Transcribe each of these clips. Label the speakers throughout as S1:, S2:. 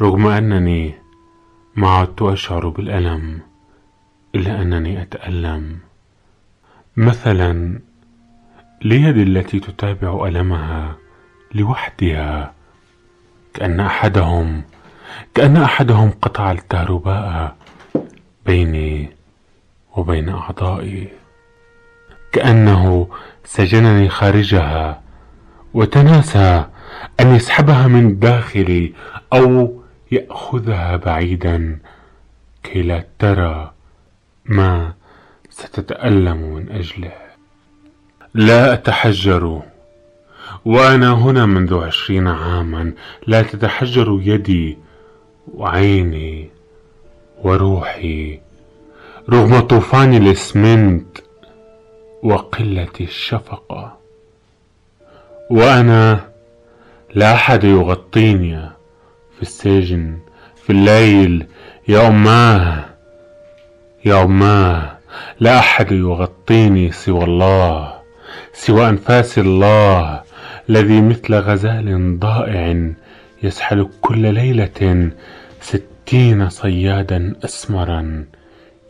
S1: رغم أنني ما عدت أشعر بالألم إلا أنني أتألم. مثلا ليدي التي تتابع ألمها لوحدها كأن أحدهم كأن أحدهم قطع الكهرباء بيني وبين أعضائي. كأنه سجنني خارجها وتناسى أن يسحبها من داخلي أو يأخذها بعيدا كي لا ترى ما ستتألم من أجله. لا أتحجر وأنا هنا منذ عشرين عاما. لا تتحجر يدي وعيني وروحي. رغم طوفان الإسمنت وقلة الشفقة وأنا لا أحد يغطيني. في السجن في الليل. يا أماه يا أماه لا أحد يغطيني سوى الله سوى أنفاس الله الذي مثل غزال ضائع يسحل كل ليلة ستين صيادا أسمرا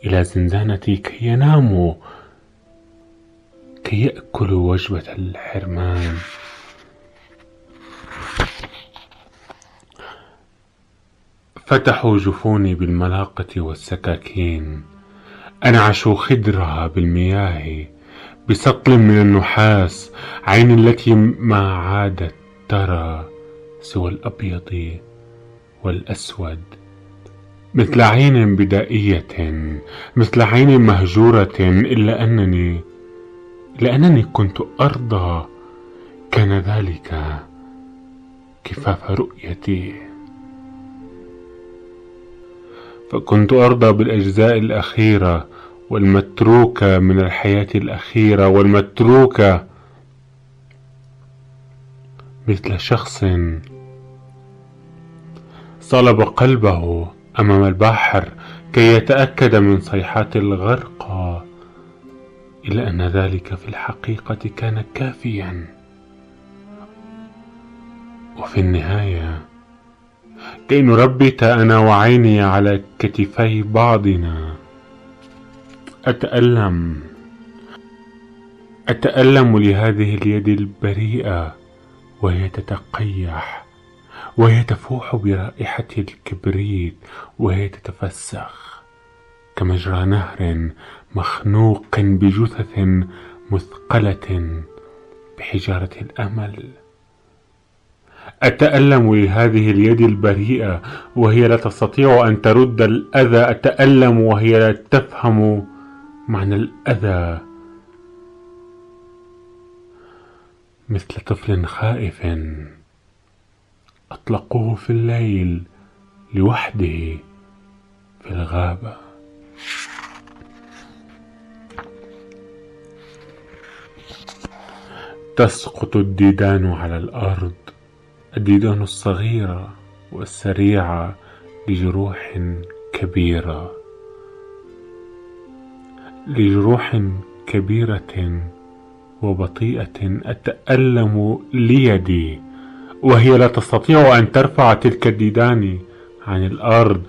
S1: إلى زنزانتي كي يناموا كي يأكلوا وجبة الحرمان. فتحوا جفوني بالملاقة والسكاكين. أنعشوا خدرها بالمياه بسطل من النحاس عين التي ما عادت ترى سوى الأبيض والأسود. مثل عين بدائية مثل عين مهجورة إلا أنني لأنني كنت أرضى. كان ذلك كفاف رؤيتي. فكنت أرضى بالأجزاء الأخيرة والمتروكة من الحياة الأخيرة والمتروكة مثل شخص صلب قلبه أمام البحر كي يتأكد من صيحات الغرقى إلا أن ذلك في الحقيقة كان كافيا. وفي النهاية كي نربت أنا وعيني على كتفي بعضنا. أتألم. أتألم لهذه اليد البريئة وهي تتقيح وهي تفوح برائحة الكبريت وهي تتفسخ كمجرى نهر مخنوق بجثث مثقلة بحجارة الأمل. أتألم لهذه اليد البريئة وهي لا تستطيع أن ترد الأذى. أتألم وهي لا تفهم معنى الأذى. مثل طفل خائف أطلقوه في الليل لوحده في الغابة. تسقط الديدان على الأرض. الديدان الصغيرة والسريعة لجروح كبيرة. لجروح كبيرة وبطيئة أتألم ليدي وهي لا تستطيع أن ترفع تلك الديدان عن الأرض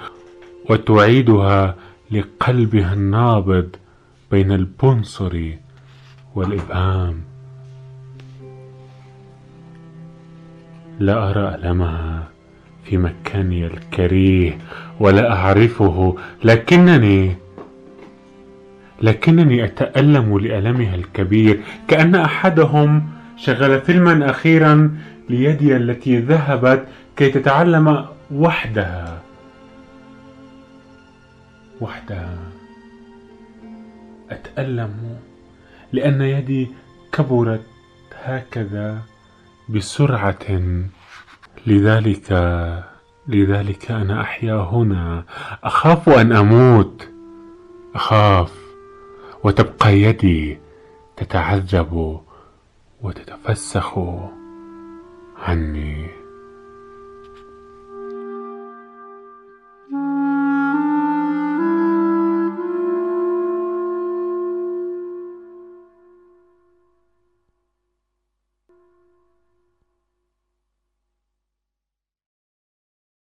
S1: وتعيدها لقلبها النابض بين البنصر والإبهام. لا أرى ألمها في مكاني الكريه ولا أعرفه لكنني لكنني أتألم لألمها الكبير كأن أحدهم شغل فيلما أخيرا ليدي التي ذهبت كي تتعلم وحدها. وحدها. أتألم لأن يدي كبرت هكذا بسرعة. لذلك لذلك أنا أحيا هنا. أخاف أن أموت. أخاف. وتبقى يدي تتعذب وتتفسخ عني.